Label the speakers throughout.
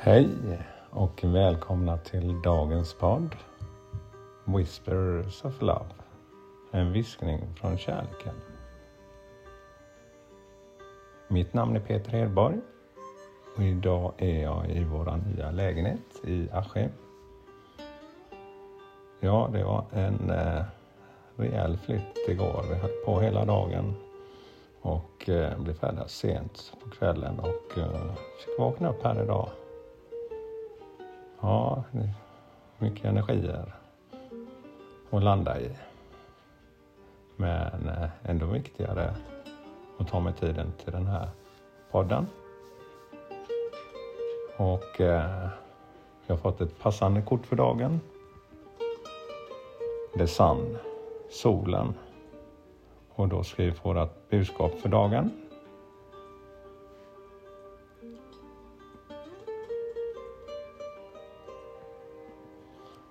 Speaker 1: Hej och välkomna till dagens podd Whispers of Love. En viskning från kärleken. Mitt namn är Peter Hedborg och idag är jag i vår nya lägenhet i Askim. Ja, det var en eh, rejäl flytt igår. Vi höll på hela dagen och eh, blev färdiga sent på kvällen och eh, fick vakna upp här idag Ja, mycket energier att landa i. Men eh, ändå viktigare att ta mig tiden till den här podden. Och eh, jag har fått ett passande kort för dagen. Det är sann, solen. Och då ska vi få vårt budskap för dagen.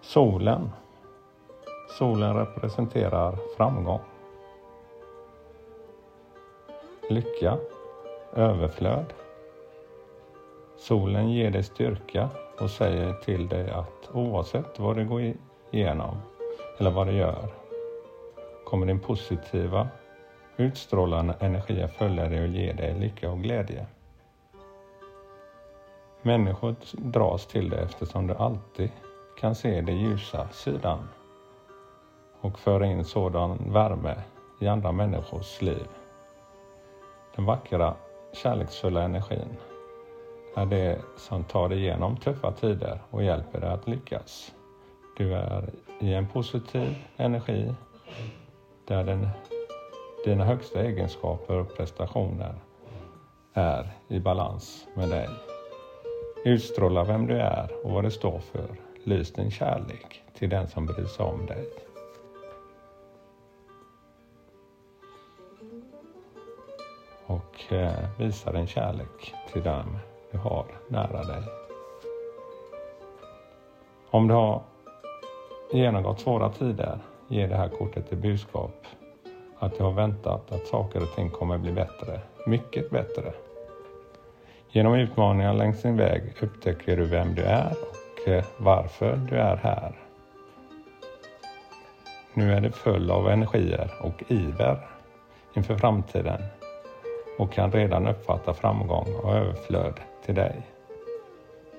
Speaker 1: Solen. Solen representerar framgång. Lycka. Överflöd. Solen ger dig styrka och säger till dig att oavsett vad du går igenom eller vad du gör kommer din positiva utstrålande energi att följa dig och ge dig lycka och glädje. Människor dras till dig eftersom du alltid kan se den ljusa sidan och föra in sådan värme i andra människors liv. Den vackra, kärleksfulla energin är det som tar dig igenom tuffa tider och hjälper dig att lyckas. Du är i en positiv energi där den, dina högsta egenskaper och prestationer är i balans med dig. Utstråla vem du är och vad du står för Lys din kärlek till den som bryr sig om dig. Och eh, visa din kärlek till dem du har nära dig. Om du har genomgått svåra tider ger det här kortet ett budskap att du har väntat att saker och ting kommer bli bättre, mycket bättre. Genom utmaningar längs din väg upptäcker du vem du är varför du är här. Nu är du full av energier och iver inför framtiden och kan redan uppfatta framgång och överflöd till dig.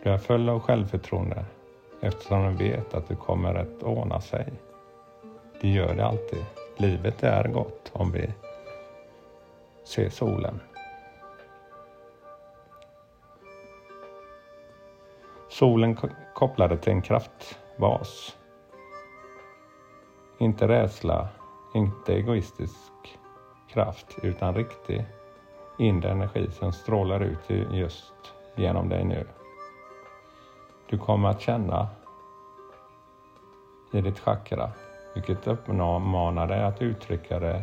Speaker 1: Du är full av självförtroende eftersom du vet att det kommer att ordna sig. Det gör det alltid. Livet är gott om vi ser solen. Solen kopplade till en kraftvas. Inte rädsla, inte egoistisk kraft utan riktig inre energi som strålar ut just genom dig nu. Du kommer att känna i ditt chakra, vilket uppmanar dig att uttrycka det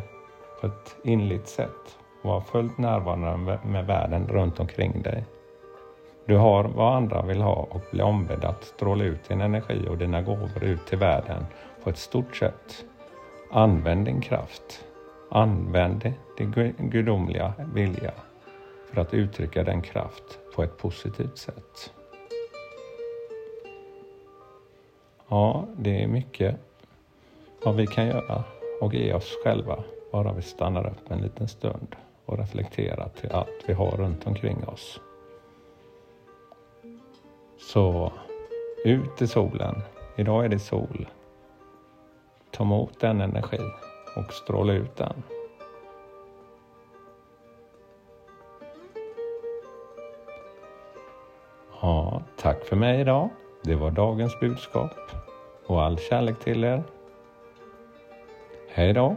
Speaker 1: på ett inligt sätt och vara fullt närvarande med världen runt omkring dig. Du har vad andra vill ha och blir ombedd att stråla ut din energi och dina gåvor ut till världen på ett stort sätt. Använd din kraft. Använd din gudomliga vilja för att uttrycka den kraft på ett positivt sätt. Ja, det är mycket vad vi kan göra och ge oss själva bara vi stannar upp en liten stund och reflekterar till allt vi har runt omkring oss. Så ut i solen. Idag är det sol. Ta emot den energi och stråla ut den. Ja, tack för mig idag. Det var dagens budskap och all kärlek till er. Hej då!